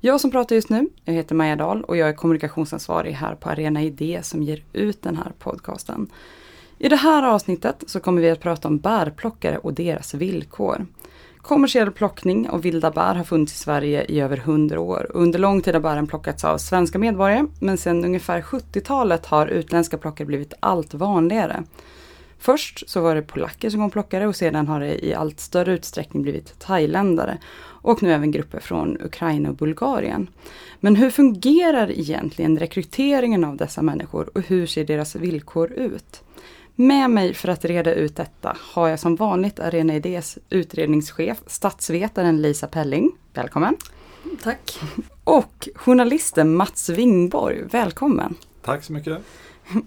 Jag som pratar just nu, jag heter Maja Dahl och jag är kommunikationsansvarig här på Arena Idé som ger ut den här podcasten. I det här avsnittet så kommer vi att prata om bärplockare och deras villkor. Kommersiell plockning av vilda bär har funnits i Sverige i över 100 år. Under lång tid har bären plockats av svenska medborgare, men sedan ungefär 70-talet har utländska plockare blivit allt vanligare. Först så var det polacker som kom plockare och sedan har det i allt större utsträckning blivit thailändare och nu även grupper från Ukraina och Bulgarien. Men hur fungerar egentligen rekryteringen av dessa människor och hur ser deras villkor ut? Med mig för att reda ut detta har jag som vanligt Arena Idés utredningschef, statsvetaren Lisa Pelling. Välkommen! Tack! Och journalisten Mats Wingborg. Välkommen! Tack så mycket!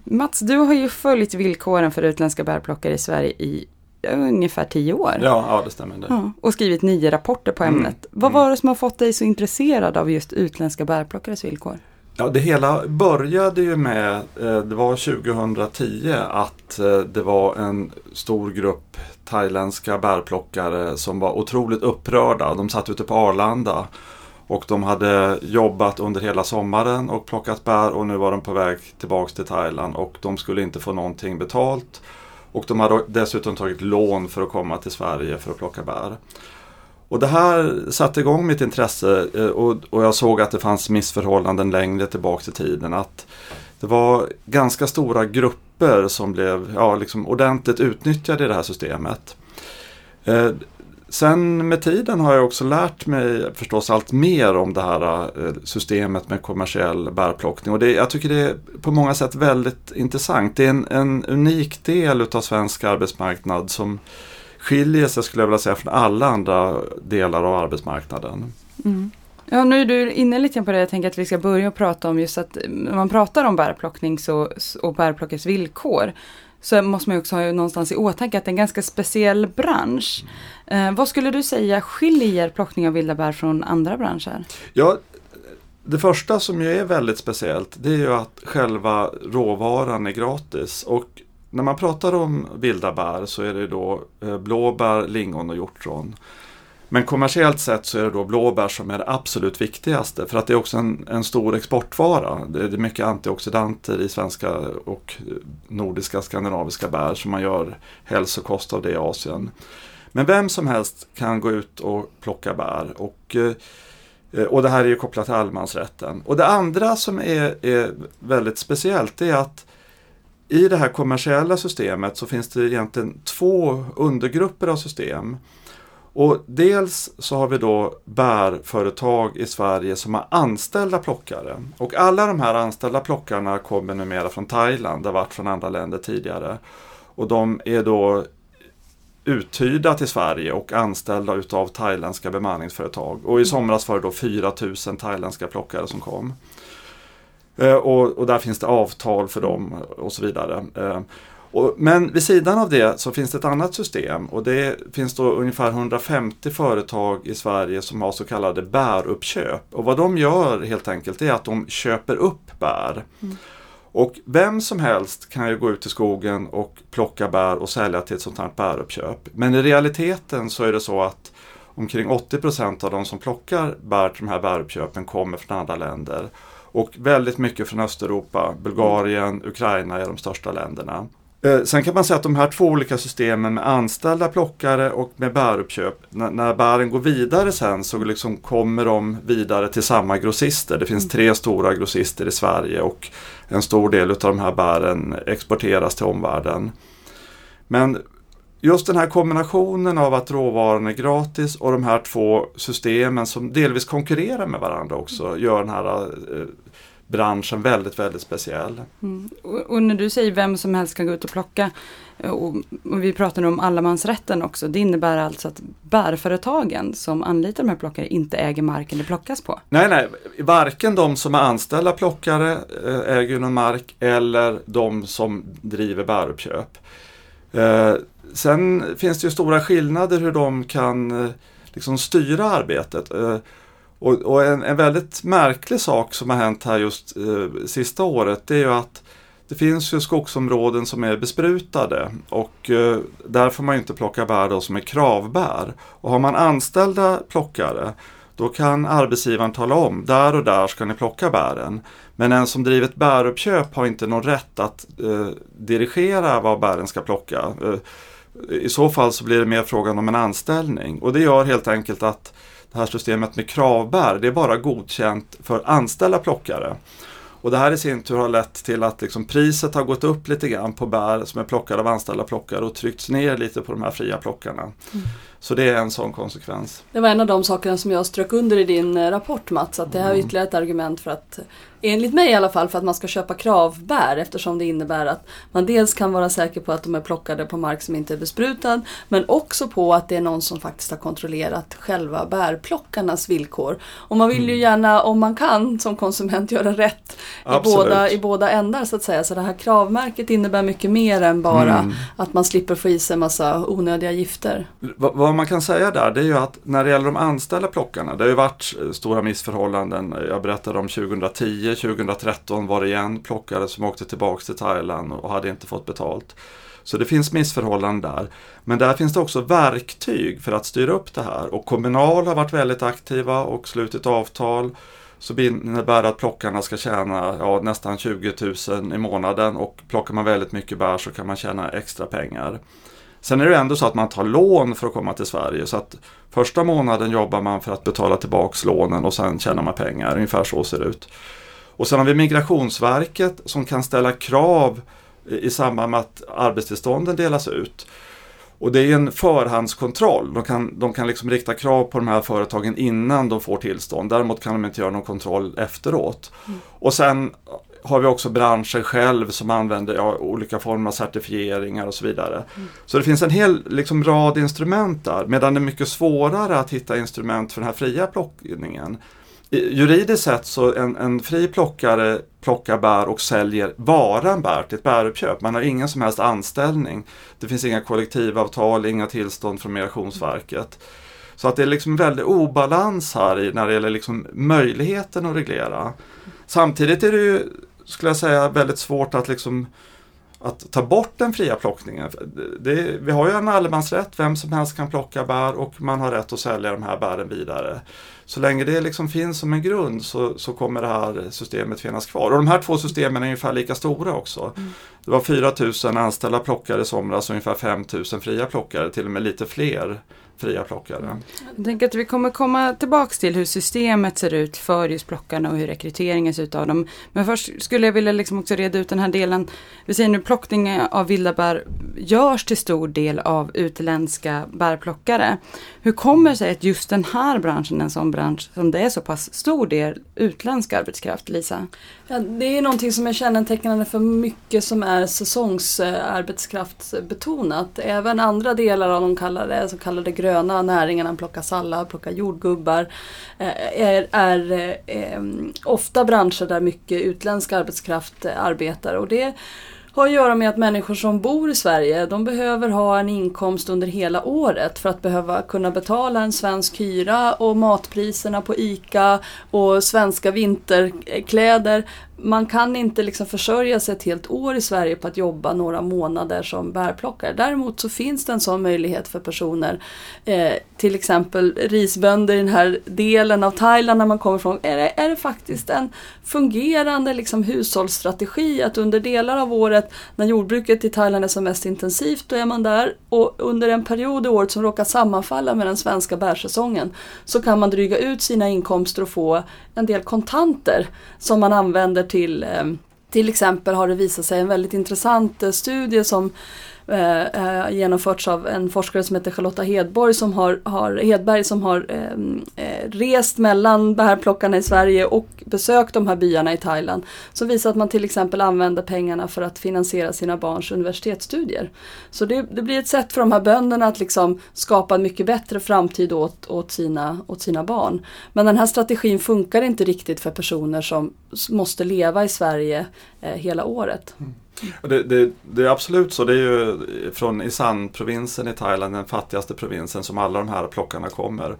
Mats, du har ju följt villkoren för utländska bärplockare i Sverige i ungefär tio år. Ja, ja det stämmer. Det. Ja, och skrivit nio rapporter på ämnet. Mm. Vad var det som har fått dig så intresserad av just utländska bärplockares villkor? Ja, det hela började ju med, eh, det var 2010, att eh, det var en stor grupp thailändska bärplockare som var otroligt upprörda. De satt ute på Arlanda och de hade jobbat under hela sommaren och plockat bär och nu var de på väg tillbaks till Thailand och de skulle inte få någonting betalt. Och de hade dessutom tagit lån för att komma till Sverige för att plocka bär. Och det här satte igång mitt intresse eh, och, och jag såg att det fanns missförhållanden längre tillbaka i tiden. Att det var ganska stora grupper som blev ja, liksom ordentligt utnyttjade i det här systemet. Eh, Sen med tiden har jag också lärt mig förstås allt mer om det här eh, systemet med kommersiell bärplockning. Och det, jag tycker det är på många sätt väldigt intressant. Det är en, en unik del utav svensk arbetsmarknad som skiljer sig skulle jag vilja säga från alla andra delar av arbetsmarknaden. Mm. Ja, nu är du inne lite på det. Jag tänker att vi ska börja prata om just att när man pratar om bärplockning så, och bärplockers villkor så måste man också ha någonstans i åtanke att det är en ganska speciell bransch. Eh, vad skulle du säga skiljer plockning av vilda bär från andra branscher? Ja, det första som ju är väldigt speciellt det är ju att själva råvaran är gratis. Och när man pratar om vilda bär så är det då eh, blåbär, lingon och hjortron. Men kommersiellt sett så är det då blåbär som är det absolut viktigaste för att det är också en, en stor exportvara. Det är mycket antioxidanter i svenska och nordiska skandinaviska bär som man gör hälsokost av det i Asien. Men vem som helst kan gå ut och plocka bär. Och, eh, och det här är ju kopplat till allemansrätten. Och det andra som är, är väldigt speciellt är att i det här kommersiella systemet så finns det egentligen två undergrupper av system. Och dels så har vi då bärföretag i Sverige som har anställda plockare. Och alla de här anställda plockarna kommer numera från Thailand, det har varit från andra länder tidigare. Och de är då uthyrda till Sverige och anställda utav thailändska bemanningsföretag. Och i somras var det då 4000 thailändska plockare som kom. Eh, och, och, där finns det avtal för dem och så vidare. Eh, och, men vid sidan av det så finns det ett annat system och det finns då ungefär 150 företag i Sverige som har så kallade bäruppköp. Och vad de gör helt enkelt är att de köper upp bär. Mm. Och vem som helst kan ju gå ut i skogen och plocka bär och sälja till ett sånt här bäruppköp. Men i realiteten så är det så att omkring 80% av de som plockar bär till de här bäruppköpen kommer från andra länder. Och väldigt mycket från Östeuropa, Bulgarien, Ukraina är de största länderna. Eh, sen kan man säga att de här två olika systemen med anställda plockare och med bäruppköp, när, när bären går vidare sen så liksom kommer de vidare till samma grossister. Det finns tre stora grossister i Sverige och en stor del av de här bären exporteras till omvärlden. Men just den här kombinationen av att råvaran är gratis och de här två systemen som delvis konkurrerar med varandra också gör den här eh, branschen väldigt, väldigt speciell. Mm. Och, och, när du säger vem som helst kan gå ut och plocka eh, och, och vi pratar nu om allemansrätten också. Det innebär alltså att bärföretagen som anlitar de här plockare inte äger marken det plockas på? Nej, nej, varken de som är anställda plockare eh, äger någon mark eller de som driver bäruppköp. Eh, sen finns det ju stora skillnader hur de kan liksom styra arbetet. Och, och en, en, väldigt märklig sak som har hänt här just eh, sista året det är ju att det finns ju skogsområden som är besprutade och eh, där får man inte plocka bär då som är kravbär. Och har man anställda plockare då kan arbetsgivaren tala om där och där ska ni plocka bären. Men en som driver ett bäruppköp har inte någon rätt att eh, dirigera vad bären ska plocka. Eh, I så fall så blir det mer frågan om en anställning och det gör helt enkelt att det här systemet med kravbär, det är bara godkänt för anställda plockare. Och det här i sin tur har lett till att liksom priset har gått upp lite grann på bär som är plockade av anställda plockare och tryckts ner lite på de här fria plockarna. Mm. Så det är en sån konsekvens. Det var en av de sakerna som jag strök under i din eh, rapport Mats, att det här är mm. ytterligare ett argument för att enligt mig i alla fall, för att man ska köpa kravbär eftersom det innebär att man dels kan vara säker på att de är plockade på mark som inte är besprutad men också på att det är någon som faktiskt har kontrollerat själva bärplockarnas villkor. Och man vill ju mm. gärna, om man kan som konsument, göra rätt i båda, i båda ändar så att säga. Så det här kravmärket innebär mycket mer än bara mm. att man slipper få i sig massa onödiga gifter. V vad man kan säga där det är ju att när det gäller de anställda plockarna, det har ju varit eh, stora missförhållanden. Eh, jag berättade om 2010 2013 var det igen plockare som åkte tillbaka till Thailand och hade inte fått betalt. Så det finns missförhållanden där. Men där finns det också verktyg för att styra upp det här och Kommunal har varit väldigt aktiva och slutit avtal så innebär att plockarna ska tjäna ja, nästan 20 000 i månaden och plockar man väldigt mycket bär så kan man tjäna extra pengar. Sen är det ändå så att man tar lån för att komma till Sverige så att första månaden jobbar man för att betala tillbaks lånen och sen tjänar man pengar. Ungefär så ser det ut. Och sen har vi Migrationsverket som kan ställa krav i samband med att arbetstillstånden delas ut. Och det är en förhandskontroll. De kan, de kan liksom rikta krav på de här företagen innan de får tillstånd. Däremot kan de inte göra någon kontroll efteråt. Mm. Och sen har vi också branschen själv som använder ja, olika former av certifieringar och så vidare. Mm. Så det finns en hel liksom, rad instrument där medan det är mycket svårare att hitta instrument för den här fria plockningen juridiskt sett så en, en fri plockare plockar bär och säljer varan bär till ett bäruppköp. Man har ingen som helst anställning. Det finns inga kollektivavtal, inga tillstånd från Migrationsverket. Så att det är liksom väldigt obalans här i, när det gäller liksom möjligheten att reglera. Samtidigt är det ju, skulle jag säga, väldigt svårt att liksom att ta bort den fria plockningen. Det, vi har ju en allemansrätt, vem som helst kan plocka bär och man har rätt att sälja de här bären vidare. Så länge det liksom finns som en grund så, så kommer det här systemet finnas kvar. Och de här två systemen är ungefär lika stora också. Mm. Det var 4000 anställda plockare i somras och ungefär 5000 fria plockare, till och med lite fler fria plockare. Jag tänker att vi kommer komma tillbaks till hur systemet ser ut för just plockarna och hur rekryteringen ser ut av dem. Men först skulle jag vilja liksom också reda ut den här delen. Vi säger nu plockning av vilda bär görs till stor del av utländska bärplockare. Hur kommer det sig att just den här branschen, en sån bransch, som det är så pass stor del utländsk arbetskraft, Lisa? Ja, det är någonting som är kännetecknande för mycket som är säsongsarbetskraftsbetonat. Även andra delar av de kallade, så kallade gröna näringarna, plocka sallad, plocka jordgubbar, eh, är, är, eh, är ofta branscher där mycket utländsk arbetskraft eh, arbetar. Och det har att göra med att människor som bor i Sverige de behöver ha en inkomst under hela året för att behöva kunna betala en svensk hyra och matpriserna på ICA och svenska vinterkläder man kan inte liksom försörja sig ett helt år i Sverige på att jobba några månader som bärplockare. Däremot så finns det en sån möjlighet för personer, eh, till exempel risbönder i den här delen av Thailand när man kommer från... är det, är det faktiskt en fungerande liksom, hushållsstrategi att under delar av året när jordbruket i Thailand är som mest intensivt, då är man där och under en period i året som råkar sammanfalla med den svenska bärsäsongen så kan man dryga ut sina inkomster och få en del kontanter som man använder till, eh, Till exempel har det visat sig en väldigt intressant eh, studie som Eh, eh, genomförts av en forskare som heter Charlotta Hedborg som har, har, Hedberg som har ehm, eh, rest mellan bärplockarna i Sverige och besökt de här byarna i Thailand. Som visar att man till exempel använder pengarna för att finansiera sina barns universitetsstudier. Så det, det blir ett sätt för de här bönderna att liksom skapa en mycket bättre framtid åt, åt, sina, åt sina barn. Men den här strategin funkar inte riktigt för personer som måste leva i Sverige eh, hela året. Mm. Det, det, det, är absolut så. Det är ju från Isan-provinsen i Thailand, den fattigaste provinsen, som alla de här plockarna kommer.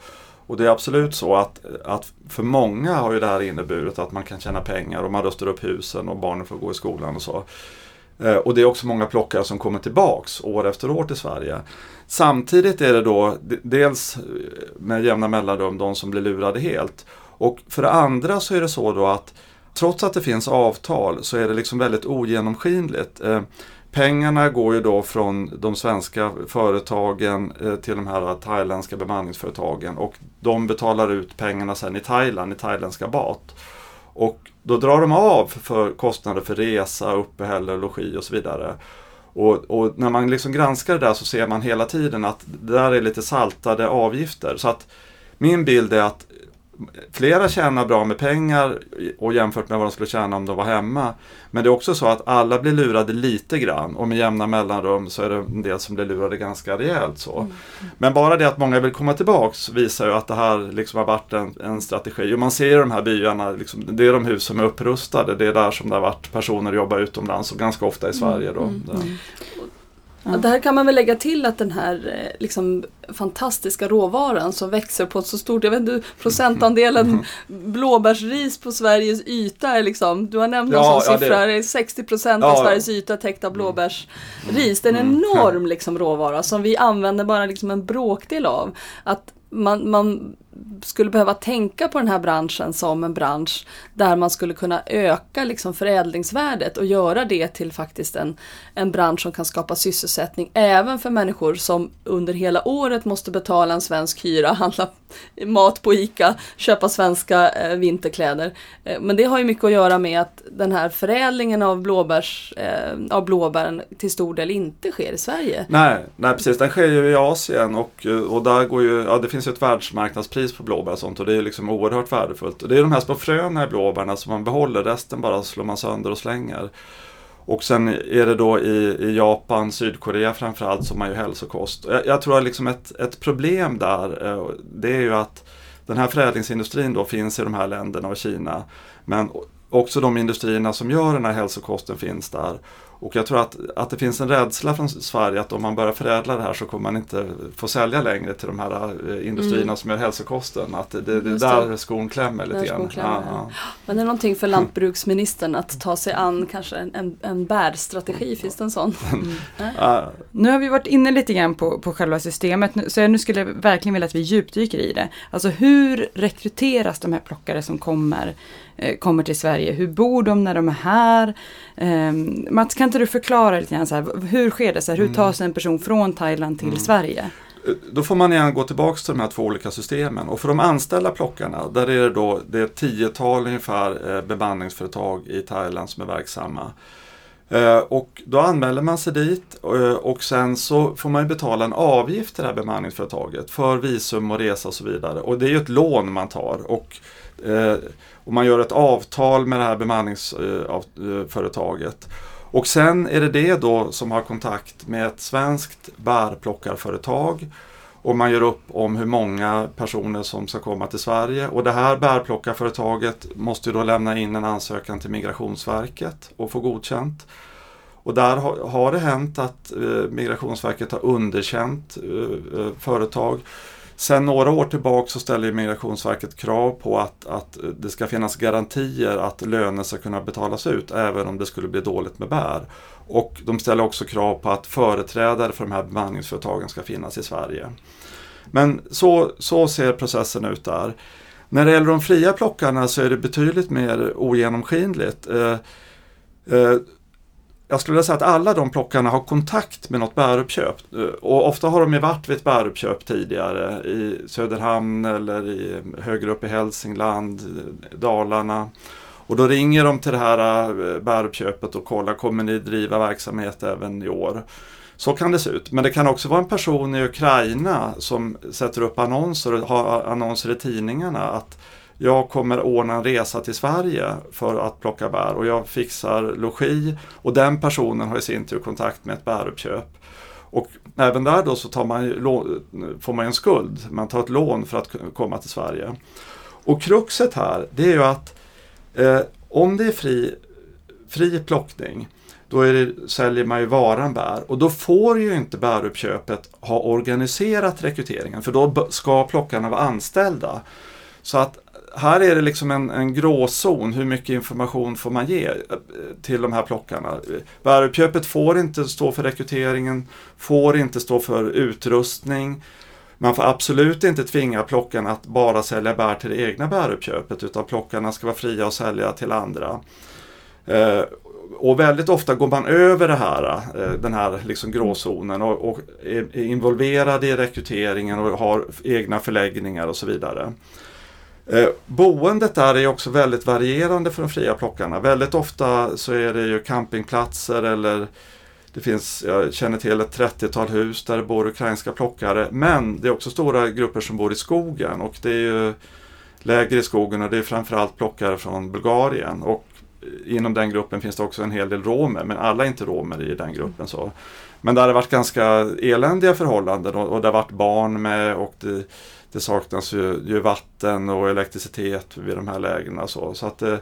Och det är absolut så att, att för många har ju det här inneburit att man kan tjäna pengar och man rustar upp husen och barnen får gå i skolan och så. Eh, och det är också många plockare som kommer tillbaks år efter år till Sverige. Samtidigt är det då dels med jämna mellanrum de som blir lurade helt. Och för det andra så är det så då att trots att det finns avtal så är det liksom väldigt ogenomskinligt. Eh, pengarna går ju då från de svenska företagen eh, till de här thailändska bemanningsföretagen och de betalar ut pengarna sen i Thailand, i thailändska bat. Och då drar de av för kostnader för resa, uppehälle, logi och så vidare. Och, och, när man liksom granskar det där så ser man hela tiden att det där är lite saltade avgifter. Så att min bild är att flera tjänar bra med pengar och jämfört med vad de skulle tjäna om de var hemma. Men det är också så att alla blir lurade lite grann och med jämna mellanrum så är det en del som blir lurade ganska rejält. Så. Mm. Men bara det att många vill komma tillbaks visar ju att det här liksom har varit en, en strategi. Och man ser i de här byarna, liksom, det är de hus som är upprustade. Det är där som det har varit personer jobbar utomlands och ganska ofta i Sverige. Då. Mm. Mm. Ja. Där kan man väl lägga till att den här eh, liksom, fantastiska råvaran som växer på ett så stort, jag vet inte, procentandelen blåbärsris på Sveriges yta är liksom, du har nämnt ja, någon sån ja, siffra, det... 60 procent av Sveriges yta täckt av blåbärsris. Det är en mm. enorm liksom, råvara som vi använder bara liksom en bråkdel av. Att man, man skulle behöva tänka på den här branschen som en bransch där man skulle kunna öka liksom förädlingsvärdet och göra det till faktiskt en, en bransch som kan skapa sysselsättning även för människor som under hela året måste betala en svensk hyra, handla mat på ICA, köpa svenska eh, vinterkläder. Eh, men det har ju mycket att göra med att den här förädlingen av, blåbärs, eh, av blåbären till stor del inte sker i Sverige. Nej, nej precis, den sker ju i Asien och, eh, och där går ju, ja det finns ju ett världsmarknadspris på blåbär och sånt och det är liksom oerhört värdefullt. Och det är de här små fröna i blåbärna som man behåller, resten bara slår man sönder och slänger. Och sen är det då i, i Japan, Sydkorea framförallt som man gör hälsokost. Jag, jag tror att liksom ett, ett problem där eh, det är ju att den här förädlingsindustrin då finns i de här länderna och Kina. Men också de industrierna som gör den här hälsokosten finns där. Och jag tror att, att det finns en rädsla från Sverige att om man börjar förädla det här så kommer man inte få sälja längre till de här eh, industrierna mm. som gör hälsokosten. Att det, det, det där skon klämmer lite grann. Ja, ja. Men det är någonting för lantbruksministern att ta sig an kanske en, en, en bärstrategi, finns det en sån? Mm. Ja. Nu har vi varit inne lite grann på, på själva systemet, så jag nu skulle jag verkligen vilja att vi djupdyker i det. Alltså hur rekryteras de här plockare som kommer? Eh, kommer till Sverige. Hur bor de när de är här? Eh, Mats, kan inte du förklara lite grann så här, hur sker det? Så här, hur mm. tas en person från Thailand till mm. Sverige? Eh, då får man igen gå tillbaka till de här två olika systemen. Och för de anställda plockarna, där är det då det är ett tiotal ungefär eh, bemanningsföretag i Thailand som är verksamma. Och då anmäler man sig dit och sen så får man betala en avgift till det här bemanningsföretaget för visum och resa och så vidare. Och det är ju ett lån man tar. Och och man gör ett avtal med det här bemanningsföretaget. Och sen är det det då som har kontakt med ett svenskt bärplockarföretag. Och man gör upp om hur många personer som ska komma till Sverige. Och det här bärplockarföretaget måste då lämna in en ansökan till Migrationsverket och få godkänt. Och där har, det hänt att eh, Migrationsverket har underkänt eh, eh, företag. Sen några år tillbaka så ställer Migrationsverket krav på att, att det ska finnas garantier att löner ska kunna betalas ut även om det skulle bli dåligt med bär. Och de ställer också krav på att företrädare för de här bemanningsföretagen ska finnas i Sverige. Men så, så ser processen ut där. När det gäller de fria plockarna så är det betydligt mer ogenomskinligt. Eh, eh, jag skulle vilja säga att alla de plockarna har kontakt med något bäruppköp. Eh, och ofta har de ju varit vid ett bäruppköp tidigare i Söderhamn eller i, högre upp i Hälsingland, Dalarna. Och då ringer de till det här eh, bäruppköpet och kollar, kommer ni driva verksamhet även i år? Så kan det se ut. Men det kan också vara en person i Ukraina som sätter upp annonser och har annonser i tidningarna att jag kommer ordna en resa till Sverige för att plocka bär och jag fixar logi och den personen har i sin tur kontakt med ett bäruppköp. Och även där då så tar man, får man en skuld, man tar ett lån för att komma till Sverige. Och kruxet här det är ju att eh, om det är fri, fri plockning då är det, säljer man ju varan bär och då får ju inte bäruppköpet ha organiserat rekryteringen för då ska plockarna vara anställda. Så att här är det liksom en, en gråzon, hur mycket information får man ge eh, till de här plockarna? Bäruppköpet får inte stå för rekryteringen, får inte stå för utrustning. Man får absolut inte tvinga plockarna att bara sälja bär till det egna bäruppköpet utan plockarna ska vara fria att sälja till andra. Eh, och väldigt ofta går man över det här, eh, den här liksom gråzonen och, och är involverad i rekryteringen och har egna förläggningar och så vidare. Eh, boendet där är också väldigt varierande för de fria plockarna. Väldigt ofta så är det ju campingplatser eller det finns, jag känner till ett 30-tal hus där det bor ukrainska plockare. Men det är också stora grupper som bor i skogen och det är ju läger i skogen och det är framförallt plockare från Bulgarien. Och inom den gruppen finns det också en hel del romer, men alla är inte romer i den gruppen. så. Men där har det varit ganska eländiga förhållanden och, och det har varit barn med och det, det saknas ju, ju, vatten och elektricitet vid de här lägena. Så, så att, eh,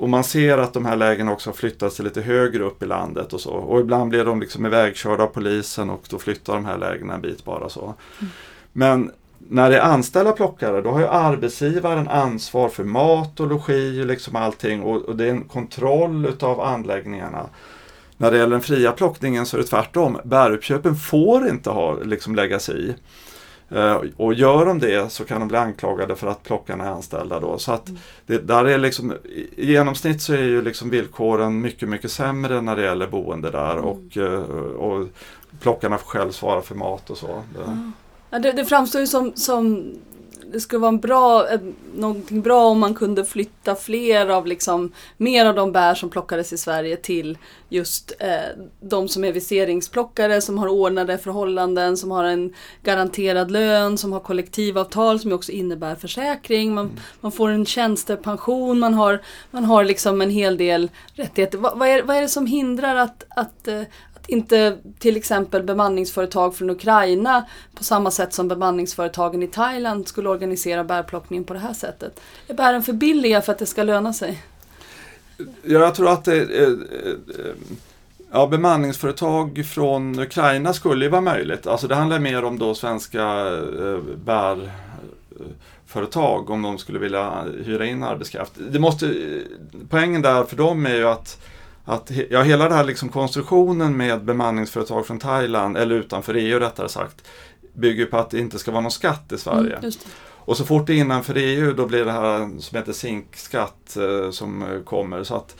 och man ser att de här lägena också har flyttats till lite högre upp i landet och så. Och ibland blir de liksom ivägkörda av polisen och då flyttar de här lägena en bit bara så. Mm. Men när det är anställda plockare då har ju arbetsgivaren ansvar för mat och logi och liksom allting och, och det är en kontroll utav anläggningarna. När det gäller den fria plockningen så är det tvärtom. Bäruppköpen får inte ha, liksom lägga sig i. Uh, och gör de det så kan de bli anklagade för att plockarna är anställda då. Så att det, där är liksom, I genomsnitt så är ju liksom villkoren mycket, mycket sämre när det gäller boende där mm. och, uh, och plockarna får själv svara för mat och så. Mm. Ja, det, det framstår ju som, som det skulle vara en bra, någonting bra om man kunde flytta fler av liksom, mer av de bär som plockades i Sverige till just eh, de som är viseringsplockare, som har ordnade förhållanden, som har en garanterad lön, som har kollektivavtal som också innebär försäkring. Man, man får en tjänstepension, man har, man har liksom en hel del rättigheter. Va, vad, är, vad är det som hindrar att, att, att inte till exempel bemanningsföretag från Ukraina på samma sätt som bemanningsföretagen i Thailand skulle organisera bärplockningen på det här sättet. Är bären för billiga för att det ska löna sig? Ja, jag tror att det, ja, bemanningsföretag från Ukraina skulle ju vara möjligt. Alltså det handlar mer om då svenska bär bärföretag om de skulle vilja hyra in arbetskraft. Det måste, poängen där för dem är ju att att ja, hela den här liksom konstruktionen med bemanningsföretag från Thailand, eller utanför EU rättare sagt, bygger på att det inte ska vara någon skatt i Sverige. Mm, och så fort det är innanför EU då blir det här som heter zinkskatt eh, som eh, kommer. Så att,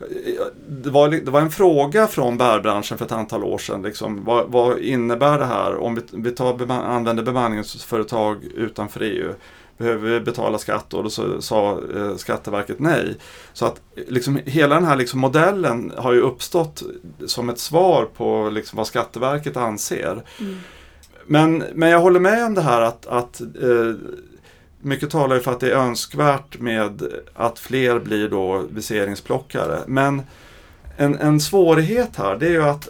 eh, det, var, det var en fråga från bärbranschen för ett antal år sedan. Liksom, vad, vad innebär det här om vi, vi tar, använder bemanningsföretag utanför EU? Behöver vi betala skatt och då så, sa eh, Skatteverket nej. Så att liksom, hela den här liksom, modellen har ju uppstått som ett svar på liksom, vad Skatteverket anser. Mm. Men, men jag håller med om det här att, att eh, mycket talar ju för att det är önskvärt med att fler blir då viseringsplockare. Men en, en svårighet här det är ju att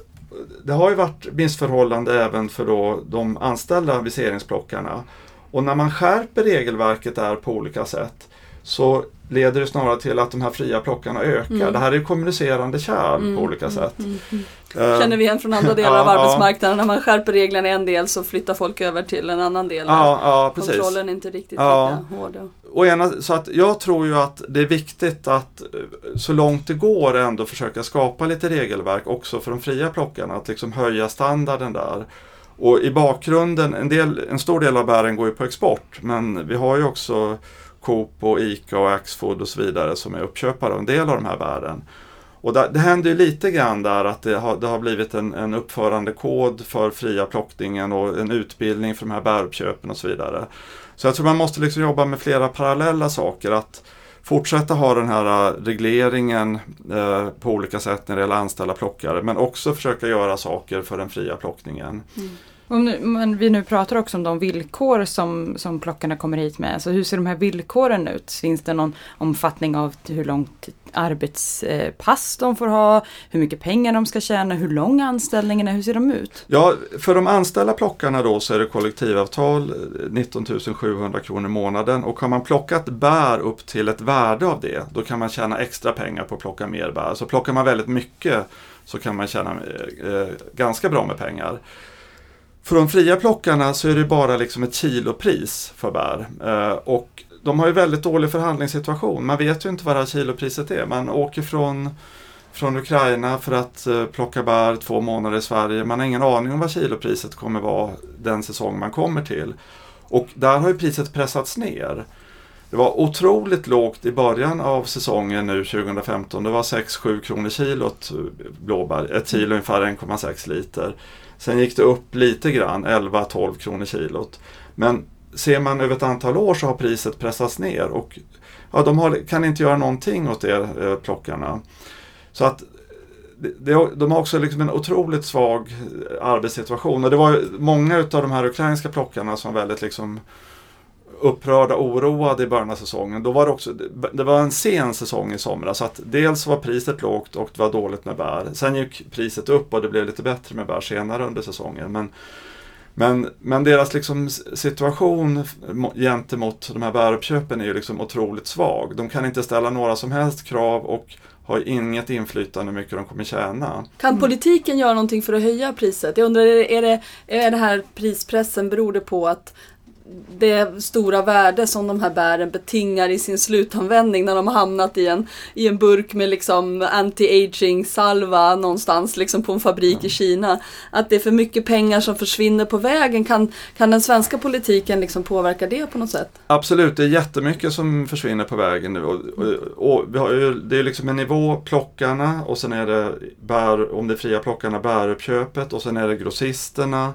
det har ju varit missförhållande även för då de anställda viseringsplockarna. Och när man skärper regelverket där på olika sätt så leder det snarare till att de här fria plockarna ökar. Mm. Det här är kommunicerande kärl mm, på olika mm, sätt. Mm, uh, Känner vi igen från andra delar ja, av arbetsmarknaden. När man skärper reglerna i en del så flyttar folk över till en annan del. Ja, ja. Kontrollen är inte riktigt ja. lika hård. Och ena, så att jag tror ju att det är viktigt att eh, så långt det går ändå försöka skapa lite regelverk också för de fria plockarna. Att liksom höja standarden där. Och i bakgrunden, en, del, en stor del av bären går ju på export men vi har ju också Coop och Ica och Axfood och så vidare som är uppköpare av en del av de här bären. Och det, det händer ju lite grann där att det har, det har blivit en, en uppförandekod för fria plockningen och en utbildning för de här bäruppköpen och så vidare. Så jag tror man måste liksom jobba med flera parallella saker. Att fortsätta ha den här äh, regleringen eh, på olika sätt när det gäller anställda plockare men också försöka göra saker för den fria plockningen. Mm. Om nu, men vi nu pratar också om de villkor som, som plockarna kommer hit med. Alltså hur ser de här villkoren ut? Finns det någon omfattning av hur långt arbetspass de får ha? Hur mycket pengar de ska tjäna? Hur lång anställningen är? Hur ser de ut? Ja, för de anställda plockarna då så är det kollektivavtal eh, 19 700 kronor i månaden och har man plockat bär upp till ett värde av det då kan man tjäna extra pengar på att plocka mer bär. Så plockar man väldigt mycket så kan man tjäna eh, eh ganska bra med pengar. För de fria plockarna så är det bara liksom ett kilopris för bär. Eh, och de har ju väldigt dålig förhandlingssituation. Man vet ju inte vad det här kilopriset är. Man åker från, från Ukraina för att eh, plocka bär två månader i Sverige. Man har ingen aning om vad kilopriset kommer vara den säsong man kommer till. Och där har ju priset pressats ner. Det var otroligt lågt i början av säsongen nu 2015. Det var 6-7 kronor kilot eh, blåbär. Ett kilo ungefär 1,6 liter. Sen gick det upp lite grann, 11-12 kronor kilot. Men ser man över ett antal år så har priset pressats ner och ja, de har, kan inte göra någonting åt det, eh, plockarna. Så att de har också liksom en otroligt svag eh, arbetssituation och det var många av de här ukrainska plockarna som väldigt liksom upprörda och oroade i början av säsongen. Då var det, också, det var en sen säsong i somras. Så att dels var priset lågt och det var dåligt med bär. Sen gick priset upp och det blev lite bättre med bär senare under säsongen. Men, men, men deras liksom situation gentemot de här bäruppköpen är ju liksom otroligt svag. De kan inte ställa några som helst krav och har inget inflytande hur mycket de kommer tjäna. Kan politiken göra någonting för att höja priset? Jag undrar, är det, är det här prispressen, beror det på att det stora värde som de här bären betingar i sin slutanvändning när de har hamnat i en, i en burk med liksom anti-aging salva någonstans liksom på en fabrik ja. i Kina. Att det är för mycket pengar som försvinner på vägen. Kan, kan den svenska politiken liksom påverka det på något sätt? Absolut, det är jättemycket som försvinner på vägen nu. Och, och, och vi har ju, det är liksom en nivå, plockarna och sen är det bär, om det är fria plockarna, bäruppköpet och sen är det grossisterna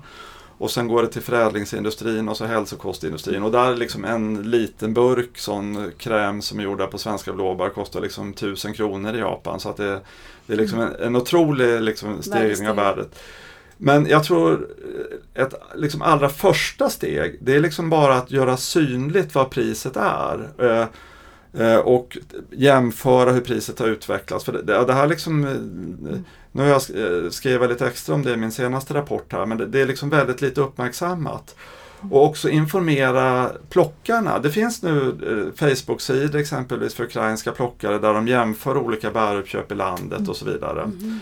och sen går det till förädlingsindustrin och så hälsokostindustrin. Och där är liksom en liten burk sån kräm som är gjord på svenska blåbär kostar liksom 1000 kronor i Japan. Så att det, det är liksom en, en otrolig liksom stegring av värdet. Men jag tror ett liksom allra första steg, det är liksom bara att göra synligt vad priset är. Eh, eh, och jämföra hur priset har utvecklats. För det, det här liksom eh, nu har jag eh, skrivit lite extra om det i min senaste rapport här, men det, är liksom väldigt lite uppmärksammat. Och också informera plockarna. Det finns nu eh, Facebook-sidor exempelvis för ukrainska plockare där de jämför olika bäruppköp i landet och så vidare. Mm.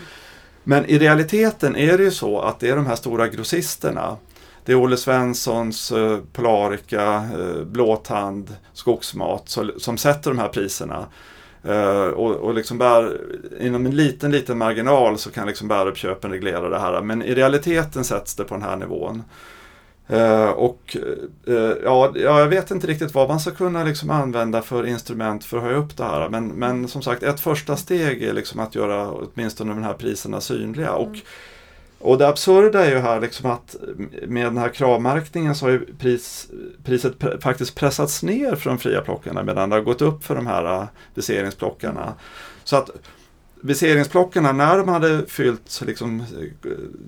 Men i realiteten är det ju så att det är de här stora grossisterna. Det är Olle Svenssons, eh, Polarica, Blåtand, Skogsmat som sätter de här priserna. Uh, och, och liksom bär, inom en liten, liten marginal så kan liksom bäruppköpen reglera det här. Men i realiteten sätts det på den här nivån. Uh, och uh, ja, jag vet inte riktigt vad man ska kunna liksom använda för instrument för att höja upp det här. Men, men som sagt, ett första steg är liksom att göra åtminstone de här priserna synliga. Och mm och det absurda är ju här liksom att med den här kravmärkningen så har ju pris, priset faktiskt pressats ner för de fria plockarna medan det har gått upp för de här äh, viseringsplockarna. Så att viseringsplockarna, när de hade fyllt liksom,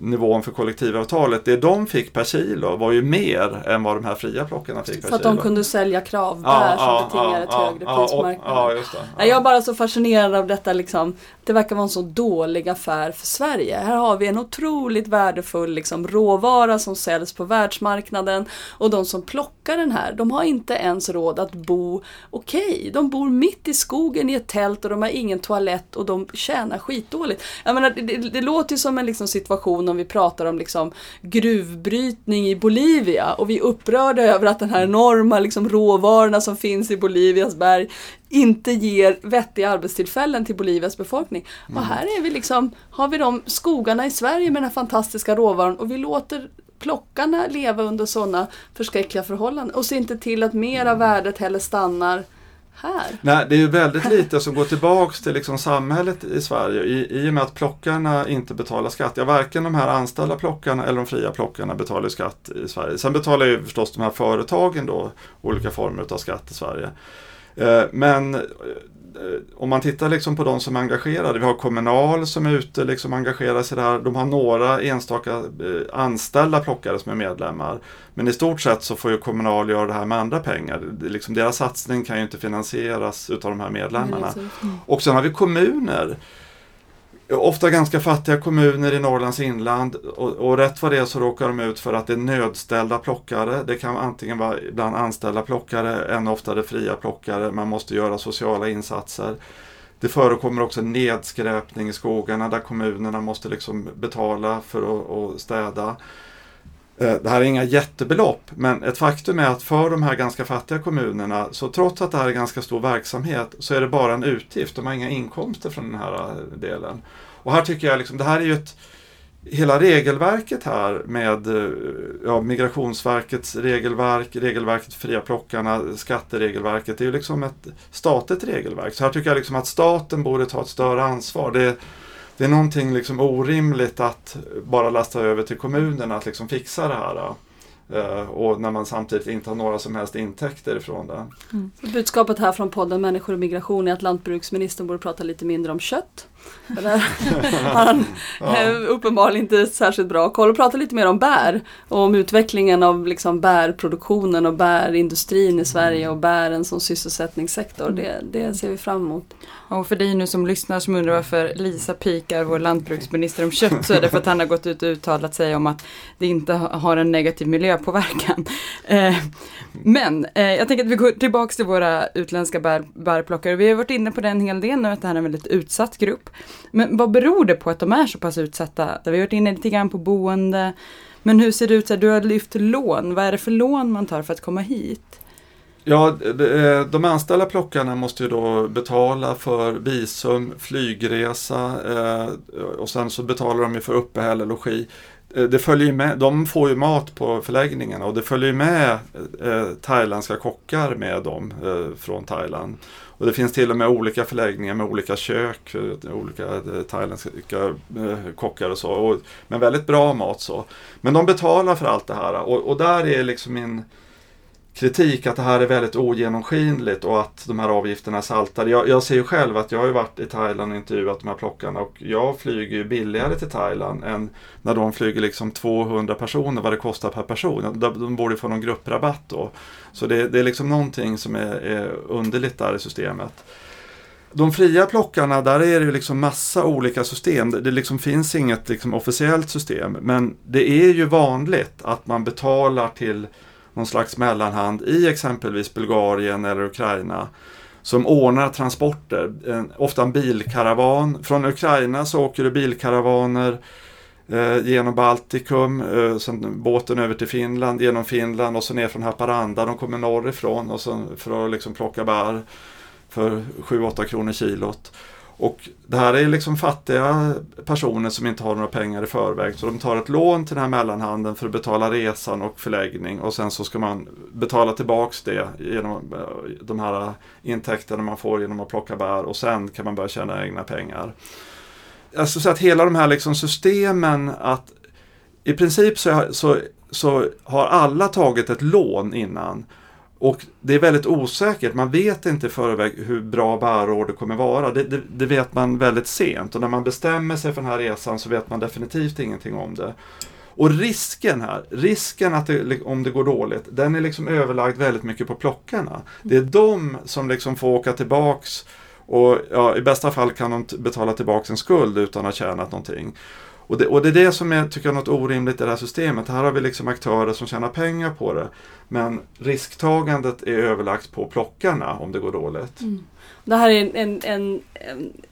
nivån för kollektivavtalet, det de fick per kilo var ju mer än vad de här fria plockarna fick per kilo. För att de kunde sälja kravbär ja, som ja, betingar ett ja, högre pris på marknaden. Jag är bara så fascinerad av detta liksom. Det verkar vara en så dålig affär för Sverige. Här har vi en otroligt värdefull liksom, råvara som säljs på världsmarknaden och de som plockar den här, de har inte ens råd att bo okej. Okay. De bor mitt i skogen i ett tält och de har ingen toalett och de tjänar skitdåligt. Jag menar, det, det, det låter ju som en liksom situation om vi pratar om liksom gruvbrytning i Bolivia och vi är upprörda över att den här enorma liksom råvarorna som finns i Bolivias berg inte ger vettiga arbetstillfällen till Bolivias befolkning. Mm. Och här är vi liksom, har vi de skogarna i Sverige med den här fantastiska råvaran och vi låter plockarna leva under sådana förskräckliga förhållanden och ser inte till att mera värdet heller stannar här? Nej, det är ju väldigt lite som går tillbaks till liksom samhället i Sverige i, i och med att plockarna inte betalar skatt. Ja, varken de här anställda plockarna eller de fria plockarna betalar skatt i Sverige. Sen betalar ju förstås de här företagen då olika former av skatt i Sverige. Eh, men om man tittar liksom på de som är engagerade, vi har Kommunal som är ute liksom engagerar sig där. De har några enstaka eh, anställda plockare som är medlemmar. Men i stort sett så får ju Kommunal göra det här med andra pengar. Det Liksom deras satsning kan ju inte finansieras utav de här medlemmarna. Och sen har vi kommuner. Ofta ganska fattiga kommuner i Norrlands inland och, och rätt vad det är så råkar de ut för att det är nödställda plockare. Det kan antingen vara bland anställda plockare, än oftare fria plockare. Man måste göra sociala insatser. Det förekommer också nedskräpning i skogarna där kommunerna måste liksom betala för att, att städa. Eh, det här är inga jättebelopp, men ett faktum är att för de här ganska fattiga kommunerna, så trots att det här är ganska stor verksamhet, så är det bara en utgift. De har inga inkomster från den här eh, delen. Och här tycker jag, liksom, det här är ju ett Hela regelverket här med eh, ja, Migrationsverkets regelverk, regelverket för fria plockarna, skatteregelverket, det är ju liksom ett statligt regelverk. Så här tycker jag liksom att staten borde ta ett större ansvar. Det, det är någonting liksom orimligt att bara lasta över till kommunerna att liksom fixa det här. Eh. Eh, och när man samtidigt inte har några som helst intäkter ifrån det. Så Budskapet här från podden Människor och migration är att lantbruksministern borde prata lite mindre om kött. Han eh, uppenbarligen inte särskilt bra koll och prata lite mer om bär och om utvecklingen av liksom bärproduktionen och bärindustrin i Sverige och bären som sysselsättningssektor. Det, det ser vi fram emot. Och för dig nu som lyssnar som undrar varför Lisa pikar vår lantbruksminister om kött så är det för att han har gått ut och uttalat sig om att det inte ha- har en negativ miljöpåverkan. Eh, men eh, jag tänker att vi går tillbaks till våra utländska bär, bärplockare. Vi har varit inne på det en hel del nu att det här är en väldigt utsatt grupp. Men vad beror det på att de är så pass utsatta? Vi har varit inne lite grann på boende. Men hur ser det ut? Så här, du har lyft lån. Vad är det för lån man tar för att komma hit? Ja, eh, de, anställda plockarna måste ju då betala för visum, flygresa eh, och sen så betalar de ju för uppehälle, logi. Eh, det följer med, de får ju mat på förläggningarna och det följer med eh, thailändska kockar med dem eh, från Thailand. Och det finns till och med olika förläggningar med olika kök, eh, olika eh, thailändska eh, kockar och så. Och, men väldigt bra mat så. Men de betalar för allt det här och, och där är liksom min kritik att det här är väldigt ogenomskinligt och att de här avgifterna är saltade. Jag, jag ser ju själv att jag har ju varit i Thailand och intervjuat de här plockarna och jag flyger ju billigare till Thailand än när de flyger liksom 200 personer vad det kostar per person. De, de borde få någon grupprabatt då. Så det, det är liksom någonting som är, är underligt där i systemet. De fria plockarna, där är det ju liksom massa olika system. Det, det liksom finns inget liksom officiellt system. Men det är ju vanligt att man betalar till någon slags mellanhand i exempelvis Bulgarien eller Ukraina som ordnar transporter. Ofta en bilkaravan. Från Ukraina så åker det bilkaravaner eh, genom Baltikum, eh, sen båten över till Finland, genom Finland och så ner från Haparanda. De kommer norrifrån och så för att liksom plocka bär för 7-8 kronor kilot. Och det här är liksom fattiga personer som inte har några pengar i förväg. Så de tar ett lån till den här mellanhanden för att betala resan och förläggning. Och sen så ska man betala tillbaks det genom eh, de här intäkterna man får genom att plocka bär. Och sen kan man börja tjäna egna pengar. Jag skulle säga att hela de här liksom systemen att i princip så, så, så har alla tagit ett lån innan. Och det är väldigt osäkert, man vet inte i förväg hur bra bärår det kommer vara. Det, det, det vet man väldigt sent och när man bestämmer sig för den här resan så vet man definitivt ingenting om det. Och risken här, risken att det, om det går dåligt, den är liksom överlagd väldigt mycket på plockarna. Det är de som liksom får åka tillbaks och ja, i bästa fall kan de betala tillbaka en skuld utan att ha tjänat någonting. Och det, och det är det som jag tycker är något orimligt i det här systemet. Här har vi liksom aktörer som tjänar pengar på det. Men risktagandet är överlagt på plockarna om det går dåligt. Mm. Det här är en, en, en,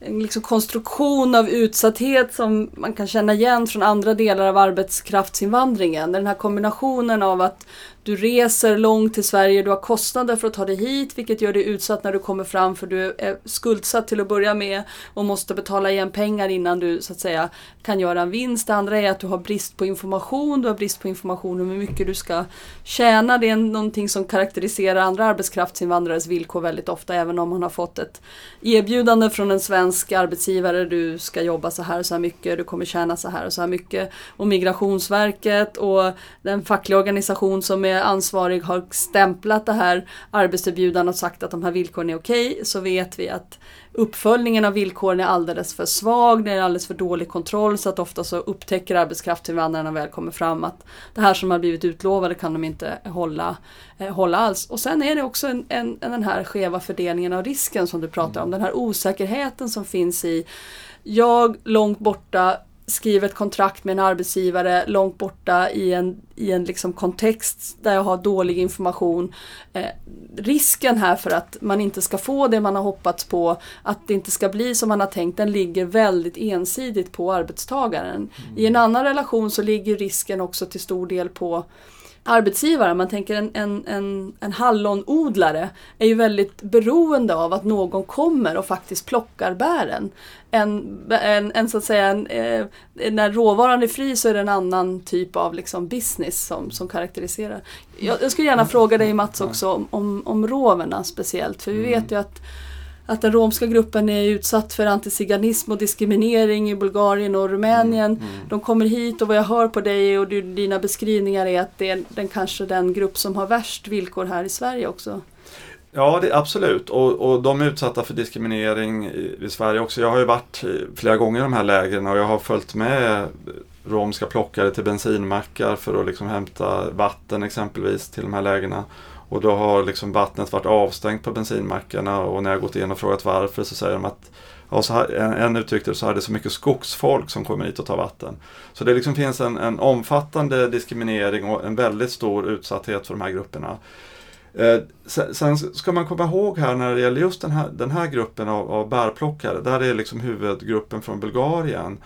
en, liksom konstruktion av utsatthet som man kan känna igen från andra delar av arbetskraftsinvandringen. Den här kombinationen av att du reser långt till Sverige, du har kostnader för att ta dig hit vilket gör dig utsatt när du kommer fram för du är skuldsatt till att börja med och måste betala igen pengar innan du så att säga kan göra en vinst. Det andra är att du har brist på information, du har brist på information om hur mycket du ska tjäna. Det är någonting som karaktäriserar andra arbetskraftsinvandrares villkor väldigt ofta även om man har fått fått ett erbjudande från en svensk arbetsgivare. Du ska jobba så här och så här mycket, du kommer tjäna så här och så här mycket. Och Migrationsverket och den fackliga organisation som är ansvarig har stämplat det här arbetserbjudandet och sagt att de här villkoren är okej. Så vet vi att uppföljningen av villkoren är alldeles för svag, det är alldeles för dålig kontroll så att ofta så upptäcker arbetskraftsinvandrarna väl kommer fram att det här som har blivit utlovade kan de inte hålla, eh, hålla alls. Och sen är det också en, en, den här skeva fördelningen av risken som du pratar om, den här osäkerheten som finns i jag långt borta skriver ett kontrakt med en arbetsgivare långt borta i en, i en liksom kontext där jag har dålig information. Eh, risken här för att man inte ska få det man har hoppats på, att det inte ska bli som man har tänkt, den ligger väldigt ensidigt på arbetstagaren. Mm. I en annan relation så ligger risken också till stor del på arbetsgivare. Man tänker en, en, en, en hallonodlare är ju väldigt beroende av att någon kommer och faktiskt plockar bären. En, en, en så att säga, en, eh, när råvaran är fri så är det en annan typ av liksom business som, som karaktäriserar. Jag, jag skulle gärna fråga dig Mats också om, om, om roverna speciellt, för vi vet ju att att den romska gruppen är utsatt för antiziganism och diskriminering i Bulgarien och Rumänien. Mm, mm. De kommer hit och vad jag hör på dig och dina beskrivningar är att det är den, kanske den grupp som har värst villkor här i Sverige också. Ja, det, absolut. Och, och de är utsatta för diskriminering i, i, Sverige också. Jag har ju varit flera gånger i de här lägren och jag har följt med romska plockare till bensinmackar för att liksom hämta vatten exempelvis till de här lägena. Och då har liksom vattnet varit avstängt på bensinmackarna och när jag gått in och frågat varför så säger de att ja, så här, en, en uttryckte det så här, det är så mycket skogsfolk som kommer hit och tar vatten. Så det liksom finns en, en omfattande diskriminering och en väldigt stor utsatthet för de här grupperna. Eh, sen, sen, ska man komma ihåg här när det gäller just den här, den här gruppen av, av bärplockare, där är liksom huvudgruppen från Bulgarien.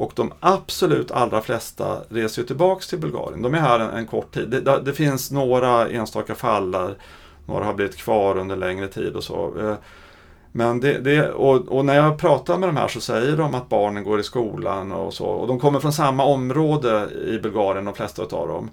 Och de absolut allra flesta reser ju tillbaks till Bulgarien. De är här en, en kort tid. Det, det, finns några enstaka fall där några har blivit kvar under längre tid och så. Eh, men det, det, och, och, när jag pratar med de här så säger de att barnen går i skolan och så. Och de kommer från samma område i Bulgarien, de flesta av dem.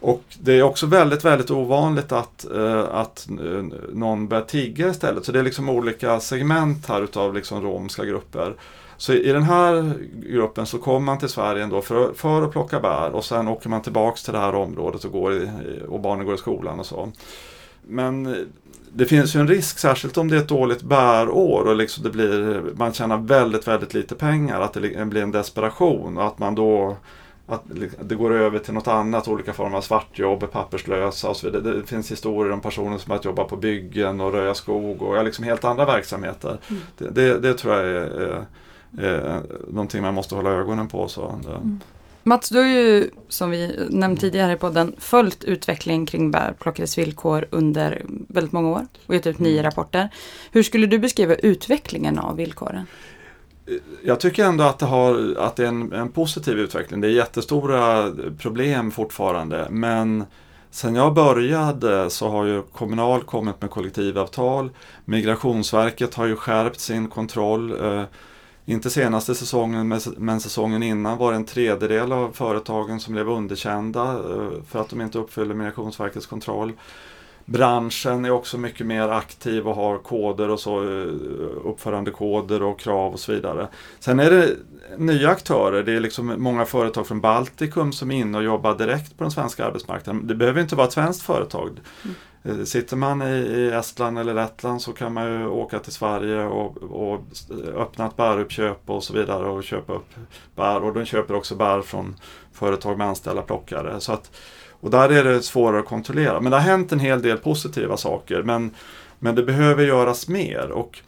Och det är också väldigt, väldigt ovanligt att, eh, att eh, någon börjar tigga istället. Så det är liksom olika segment här utav liksom romska grupper. Så i den här gruppen så kommer man till Sverige ändå för, för att plocka bär och sen åker man tillbaks till det här området och, går i, och barnen går i skolan och så. Men det finns ju en risk, särskilt om det är ett dåligt bärår och liksom det blir, man tjänar väldigt, väldigt lite pengar, att det blir en desperation och att man då att det går över till något annat, olika former av svartjobb, papperslösa och så vidare. Det finns historier om personer som har jobbat på byggen och röja skog och liksom helt andra verksamheter. Mm. Det, det, det, tror jag är, är eh, någonting man måste hålla ögonen på. Så, mm. Mats, du har ju som vi nämnt tidigare på den följt utvecklingen kring bärplockares villkor under väldigt många år och gett ut nio mm. rapporter. Hur skulle du beskriva utvecklingen av villkoren? Jag tycker ändå att det, har, att det är en, en positiv utveckling. Det är jättestora problem fortfarande men Sen jag började så har ju Kommunal kommit med kollektivavtal. Migrationsverket har ju skärpt sin kontroll. Inte senaste säsongen men säsongen innan var det en tredjedel av företagen som blev underkända eh, för att de inte uppfyller Migrationsverkets kontroll. Branschen är också mycket mer aktiv och har koder och så, eh, uppförandekoder och krav och så vidare. Sen är det nya aktörer, det är liksom många företag från Baltikum som är inne och jobbar direkt på den svenska arbetsmarknaden. Det behöver inte vara ett svenskt företag. Mm. Eh, sitter man i, Estland eller Lettland så kan man ju åka till Sverige och, och öppna ett bäruppköp och så vidare och köpa upp bär. Och de köper också bär från företag med anställda plockare. Så att, och där är det svårare att kontrollera. Men det har hänt en hel del positiva saker. Men, men det behöver göras mer. Och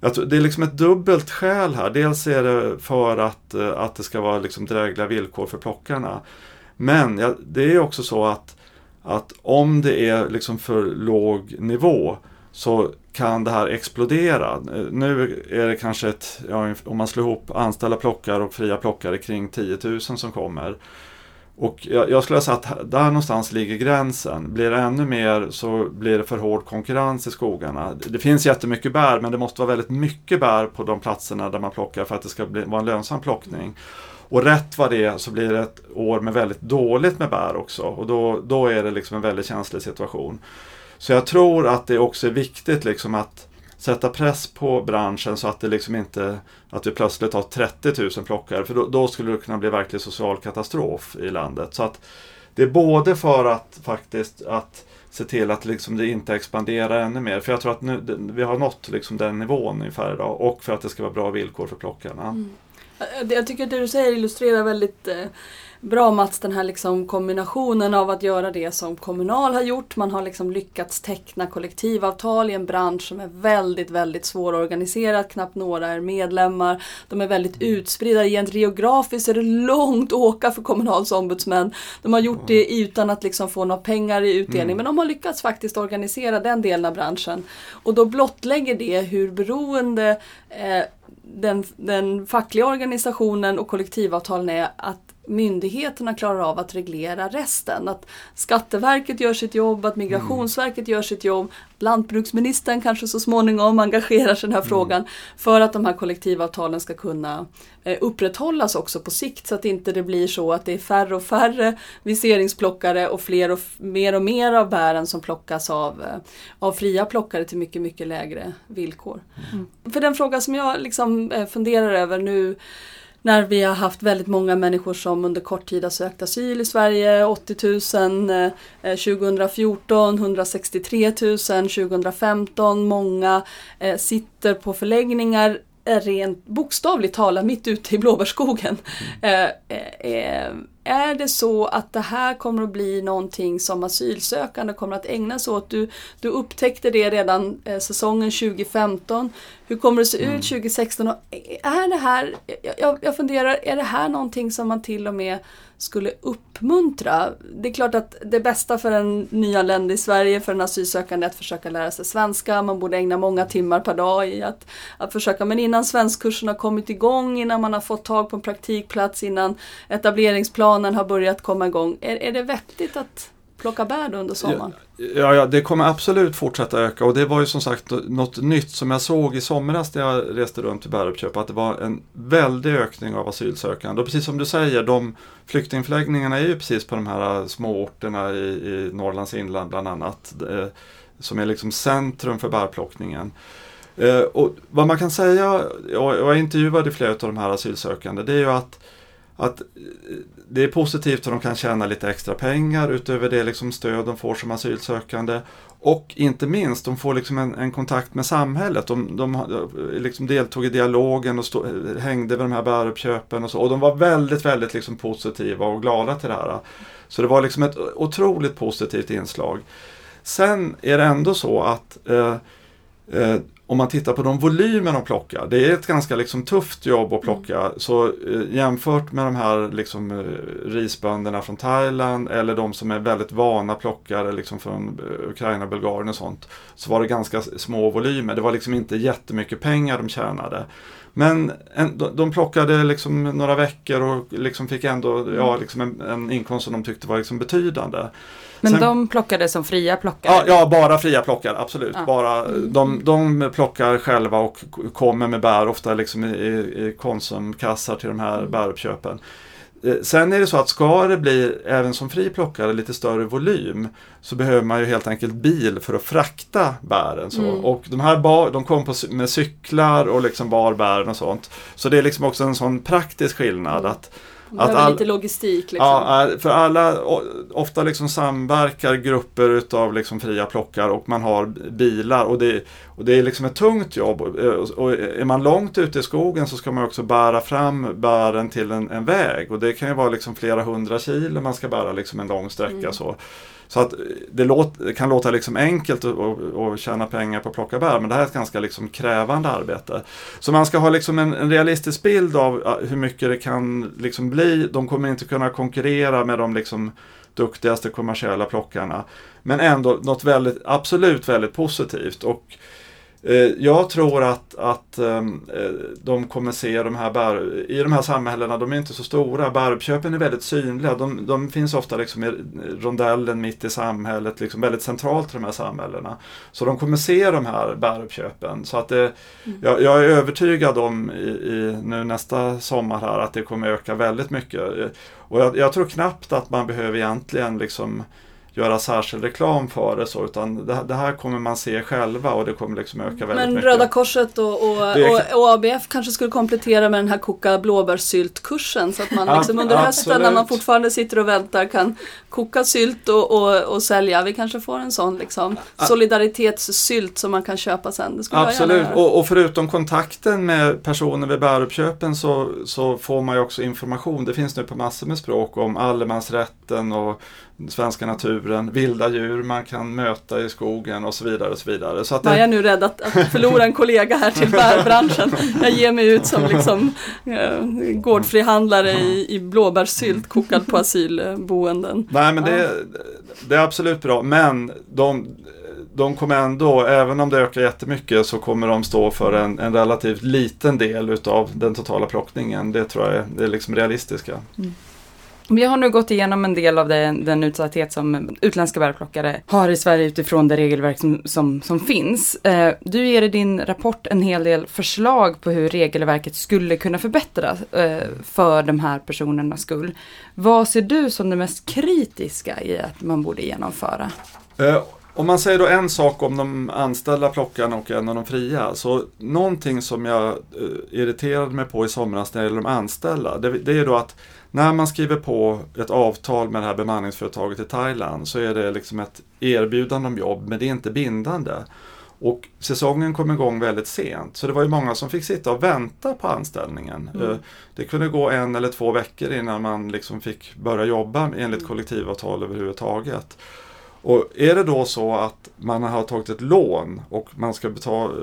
det är liksom ett dubbelt skäl här. Dels är det för att, eh, att det ska vara liksom drägliga villkor för plockarna. Men ja, det är också så att att om det är liksom för låg nivå så kan det här explodera. Eh, nu är det kanske ett, ja, om man slår ihop anställda plockare och fria plockare kring 10 000 som kommer. Och jag, jag skulle säga att där någonstans ligger gränsen. Blir det ännu mer så blir det för hård konkurrens i skogarna. Det finns jättemycket bär men det måste vara väldigt mycket bär på de platserna där man plockar för att det ska bli, vara en lönsam plockning. Och rätt vad det är så blir det ett år med väldigt dåligt med bär också och då, då är det liksom en väldigt känslig situation. Så jag tror att det också är viktigt liksom att sätta press på branschen så att det liksom inte att vi plötsligt har 30 000 plockare för då, då skulle det kunna bli verklig social katastrof i landet. Så att det är både för att faktiskt att se till att liksom det inte expanderar ännu mer. För jag tror att nu, vi har nått liksom den nivån ungefär idag och för att det ska vara bra villkor för plockarna. Mm. Jag tycker att det du säger illustrerar väldigt eh, bra Mats, den här liksom kombinationen av att göra det som Kommunal har gjort. Man har liksom lyckats teckna kollektivavtal i en bransch som är väldigt, väldigt svårorganiserad. Knappt några är medlemmar. De är väldigt utspridda. Rent geografiskt är det långt att åka för Kommunals ombudsmän. De har gjort det utan att liksom få några pengar i utdelning. Mm. Men de har lyckats faktiskt organisera den delen av branschen. Och då blottlägger det hur beroende eh, den, den fackliga organisationen och kollektivavtalen är att myndigheterna klarar av att reglera resten. Att Skatteverket gör sitt jobb, att Migrationsverket mm. gör sitt jobb, lantbruksministern kanske så småningom engagerar sig i den här mm. frågan för att de här kollektivavtalen ska kunna eh, upprätthållas också på sikt så att inte det blir så att det är färre och färre viseringsplockare och fler och mer och mer av bären som plockas av, eh, av fria plockare till mycket, mycket lägre villkor. Mm. För den fråga som jag liksom eh, funderar över nu när vi har haft väldigt många människor som under kort tid har sökt asyl i Sverige. 80 000 eh, 2014, 163 000 2015. Många eh, sitter på förläggningar eh, rent bokstavligt talat mitt ute i blåbärsskogen. Mm. Eh, eh, är det så att det här kommer att bli någonting som asylsökande kommer att ägna sig åt? Du, du upptäckte det redan eh, säsongen 2015. Hur kommer det se ut 2016? Mm. Och är det här, jag, jag funderar, är det här någonting som man till och med skulle uppmuntra? Det är klart att det bästa för en nyanländ i Sverige, för en asylsökande, är att försöka lära sig svenska. Man borde ägna många timmar per dag i att, att försöka, men innan svenskkursen har kommit igång, innan man har fått tag på en praktikplats, innan etableringsplanen har börjat komma igång. Är, är det vettigt att plocka bär under sommaren? Ja, ja, det kommer absolut fortsätta öka och det var ju som sagt något nytt som jag såg i somras när jag reste runt till bäruppköp att det var en väldig ökning av asylsökande. Och precis som du säger, de flyktingförläggningarna är ju precis på de här småorterna i, i Norrlands inland bland annat. Eh, som är liksom centrum för bärplockningen. Eh, och vad man kan säga, och jag intervjuade flera av de här asylsökande, det är ju att att eh, det är positivt att de kan tjäna lite extra pengar utöver det liksom stöd de får som asylsökande. Och inte minst, de får liksom en, en kontakt med samhället. De, de eh, liksom deltog i dialogen och stå, eh, hängde vid de här bäruppköpen och så. Och de var väldigt, väldigt liksom positiva och glada till det här. Så det var liksom ett otroligt positivt inslag. Sen är det ändå så att eh, eh, om man tittar på de volymer de plockar, det är ett ganska liksom tufft jobb att plocka. Mm. Så eh, jämfört med de här liksom, eh, risbönderna från Thailand eller de som är väldigt vana plockare liksom från eh, Ukraina, Bulgarien och sånt. Så var det ganska små volymer. Det var liksom inte jättemycket pengar de tjänade. Men en, de, de plockade liksom några veckor och liksom fick ändå ja, mm. liksom en, en inkomst som de tyckte var liksom betydande. Men Sen, de plockade som fria plockare? Ja, ja bara fria plockare, absolut. Ja. Bara, de, de plockar själva och kommer med bär, ofta liksom i, i Konsumkassar till de här mm. bäruppköpen. Eh, sen är det så att ska det bli, även som fri plockare, lite större volym så behöver man ju helt enkelt bil för att frakta bären. Så. Mm. Och de här bar, de kom på, med cyklar och liksom bar bären och sånt. Så det är liksom också en sån praktisk skillnad. Mm. att att all, lite logistik. Liksom. Ja, för alla, ofta liksom samverkar grupper utav liksom fria plockar och man har bilar och det, och det är liksom ett tungt jobb. Och är man långt ute i skogen så ska man också bära fram bären till en, en väg och det kan ju vara liksom flera hundra kilo man ska bära liksom en lång sträcka. Mm. Så. Så att det, låt, kan låta liksom enkelt att tjäna pengar på att plocka bär men det här är ett ganska liksom krävande arbete. Så man ska ha liksom en, en realistisk bild av hur mycket det kan liksom bli. De kommer inte kunna konkurrera med de liksom duktigaste kommersiella plockarna. Men ändå något väldigt, absolut väldigt positivt. Och Eh, jag tror att, att ehm, eh, de kommer se de här bär, i de här samhällena, de är inte så stora, bäruppköpen är väldigt synliga. De, de finns ofta liksom i rondellen mitt i samhället, liksom väldigt centralt i de här samhällena. Så de kommer se de här bäruppköpen. Så att det, mm. jag, jag, är övertygad om i, i, nu nästa sommar här att det kommer öka väldigt mycket. Och jag, jag tror knappt att man behöver egentligen liksom göra särskild reklam för det så utan det, det här kommer man se själva och det kommer liksom öka väldigt Men mycket. Röda Korset och, och, och, och ABF kanske skulle komplettera med den här koka blåbärssyltkursen så att man liksom under hösten när man fortfarande sitter och väntar kan koka sylt och, och, och sälja. Vi kanske får en sån liksom solidaritetssylt som man kan köpa sen. Absolut, och, och förutom kontakten med personer vid bäruppköpen så, så får man ju också information. Det finns nu på massor med språk om allemansrätten och svenska naturen, vilda djur man kan möta i skogen och så vidare. Och så vidare. Så att Jag är det, nu rädd att, att förlora en kollega här till bärbranschen. Jag ger mig ut som liksom eh, gårdfrihandlare i, i blåbärssylt kokad på asylboenden. nej men det, det är absolut bra, men de, de kommer ändå, även om det ökar jättemycket, så kommer de stå för en, en relativt liten del utav den totala plockningen. Det tror jag är, det är liksom realistiska. Vi har nu gått igenom en del av den, den utsatthet som utländska bärplockare har i Sverige utifrån det regelverk som, som, som finns. Eh, du ger i din rapport en hel del förslag på hur regelverket skulle kunna förbättras eh, för de här personernas skull. Vad ser du som det mest kritiska i att man borde genomföra? Eh, Om man säger då en sak om de anställda plockarna och en av de fria. Så någonting som jag eh, irriterade mig på i somras när det gäller de anställda. Det, det är då att när man skriver på ett avtal med det här bemanningsföretaget i Thailand så är det liksom ett erbjudande om jobb men det är inte bindande. Och säsongen kom igång väldigt sent så det var ju många som fick sitta och vänta på anställningen. Eh, Det kunde gå en eller två veckor innan man liksom fick börja jobba enligt kollektivavtal överhuvudtaget. Och är det då så att man har tagit ett lån och man ska betala,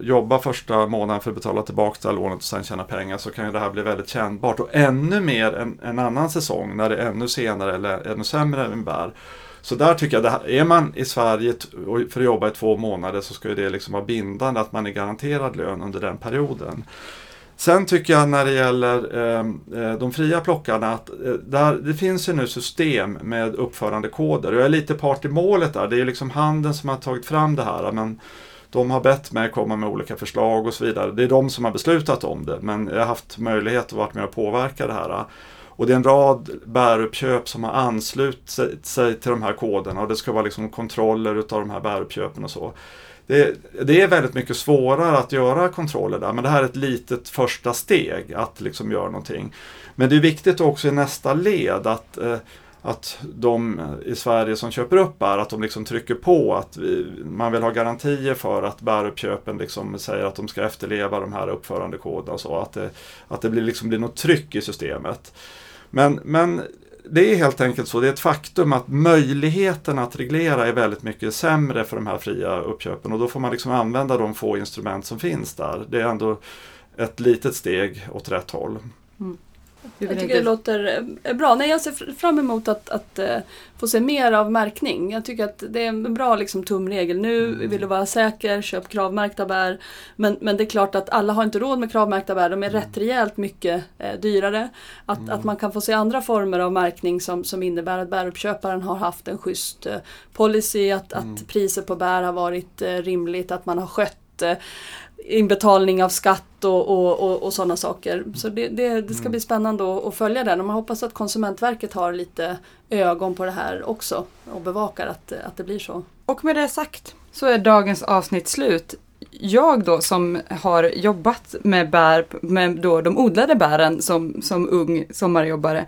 jobba första månaden för att betala tillbaka det här lånet och sen tjäna pengar så kan ju det här bli väldigt kännbart. Och ännu mer en, en annan säsong när det är ännu senare eller ännu sämre än bär. Så där tycker jag, det här, är man i Sverige för att jobba i två månader så ska ju det liksom vara bindande att man är garanterad lön under den perioden. Sen tycker jag när det gäller ehm, eh, de fria plockarna att eh, där, det finns ju nu system med uppförandekoder. Och jag är lite part i målet där. Det är ju liksom handeln som har tagit fram det här. Men de har bett mig komma med olika förslag och så vidare. Det är de som har beslutat om det. Men jag har haft möjlighet att vara med och påverka det här. Och det är en rad bäruppköp som har anslutit sig, sig till de här koderna och det ska vara liksom kontroller utav de här bäruppköpen och så. Det, det är väldigt mycket svårare att göra kontroller där men det här är ett litet första steg att liksom göra någonting. Men det är viktigt också i nästa led att, eh, att de i Sverige som köper upp bär, att de liksom trycker på att vi, man vill ha garantier för att bäruppköpen liksom säger att de ska efterleva de här uppförandekoderna och så. Att det, att det blir, liksom blir något tryck i systemet. Men, men det är helt enkelt så, det är ett faktum att möjligheten att reglera är väldigt mycket sämre för de här fria uppköpen och då får man liksom använda de få instrument som finns där. Det är ändå ett litet steg åt rätt håll. Mm. Jag tycker det låter eh, bra. Nej, jag ser fr- fram emot att, att eh, få se mer av märkning. Jag tycker att det är en bra liksom, tumregel. Nu vill du vara säker, köp kravmärkta bär. Men, men det är klart att alla har inte råd med kravmärkta bär. De är rätt rejält mycket eh, dyrare. Att, att man kan få se andra former av märkning som, som innebär att bäruppköparen har haft en schysst eh, policy. Att, att priset på bär har varit eh, rimligt. Att man har skött eh, inbetalning av skatt och, och, och, och sådana saker. Så det, det, det ska bli spännande att, att följa den och man hoppas att Konsumentverket har lite ögon på det här också och bevakar att, att det blir så. Och med det sagt så är dagens avsnitt slut. Jag då som har jobbat med bär, med då de odlade bären som, som ung sommarjobbare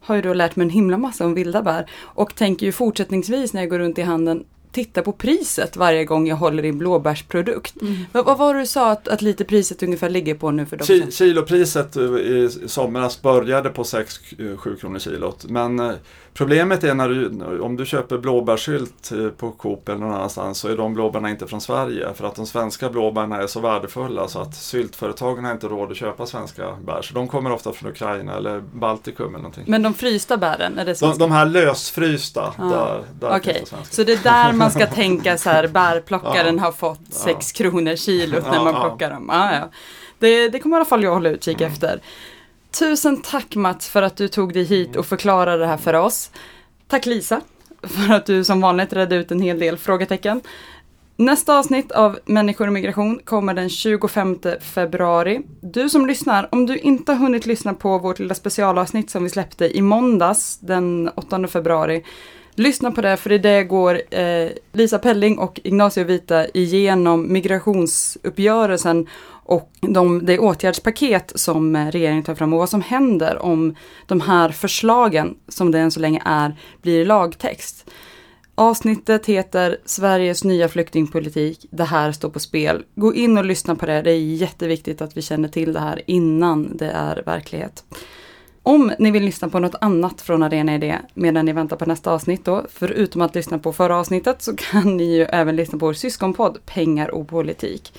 har ju då lärt mig en himla massa om vilda bär och tänker ju fortsättningsvis när jag går runt i handeln titta på priset varje gång jag håller i en blåbärsprodukt. Vad, vad var det du sa att, att lite priset ungefär ligger på nu för dem? Ki- Kilopriset i i somras började på 6-7 kronor kilot. Men eh, problemet är när du, om du köper blåbärssylt eh, på Coop eller någon annanstans så är de blåbärna inte från Sverige. För att de svenska blåbärna är så värdefulla så att syltföretagen har inte råd att köpa svenska bär. Så de kommer ofta från Ukraina eller Baltikum eller någonting. Men de frysta bären, är det De, svenska? de här lösfrysta, Ah, där, där Okej, finns det svenska. så det är där man ska tänka så här, bärplockaren har fått 6 kronor kilot när man plockar dem. Ah, ja. det, det kommer i alla fall jag hålla utkik Mm. efter. Tusen tack Mats för att du tog dig hit och förklarade det här för oss. Tack Lisa för att du som vanligt redde ut en hel del frågetecken. Nästa avsnitt av Människor och migration kommer den 25 februari. Du som lyssnar, om du inte har hunnit lyssna på vårt lilla specialavsnitt som vi släppte i måndags den 8 februari Lyssna på det, för i det går eh, Lisa Pelling och Ignacio Vita igenom migrationsuppgörelsen och de, det åtgärdspaket som eh, regeringen tar fram och vad som händer om de här förslagen, som det än så länge är, blir lagtext. Avsnittet heter Sveriges nya flyktingpolitik. Det här står på spel. Gå in och lyssna på det. Det är jätteviktigt att vi känner till det här innan det är verklighet. Om ni vill lyssna på något annat från Arena Idé medan ni väntar på nästa avsnitt då, förutom att lyssna på förra avsnittet, så kan ni ju även lyssna på vår syskonpodd Pengar och politik.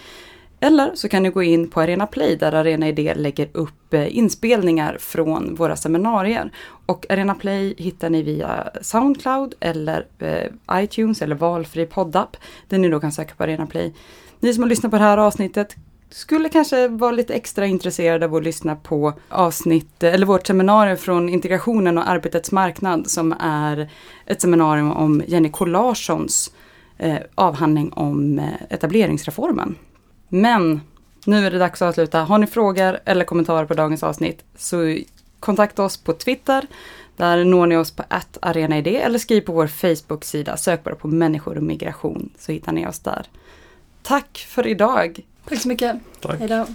Eller så kan ni gå in på Arena Play där Arena Idé lägger upp eh, inspelningar från våra seminarier. Och Arena Play hittar ni via Soundcloud eller eh, iTunes eller valfri poddapp där ni då kan söka på Arena Play. Ni som har lyssnat på det här avsnittet skulle kanske vara lite extra intresserade av att lyssna på avsnitt, eh, eller vårt seminarium från integrationen och arbetets marknad som är ett seminarium om Jenny K Larssons eh, avhandling om eh, etableringsreformen. Men nu är det dags att avsluta. Har ni frågor eller kommentarer på dagens avsnitt så kontakta oss på Twitter. Där når ni oss på arenaid eller skriv på vår Facebook-sida. Sök bara på människor och migration så hittar ni oss där. Tack för idag! Tack så mycket. Tack. Hej då.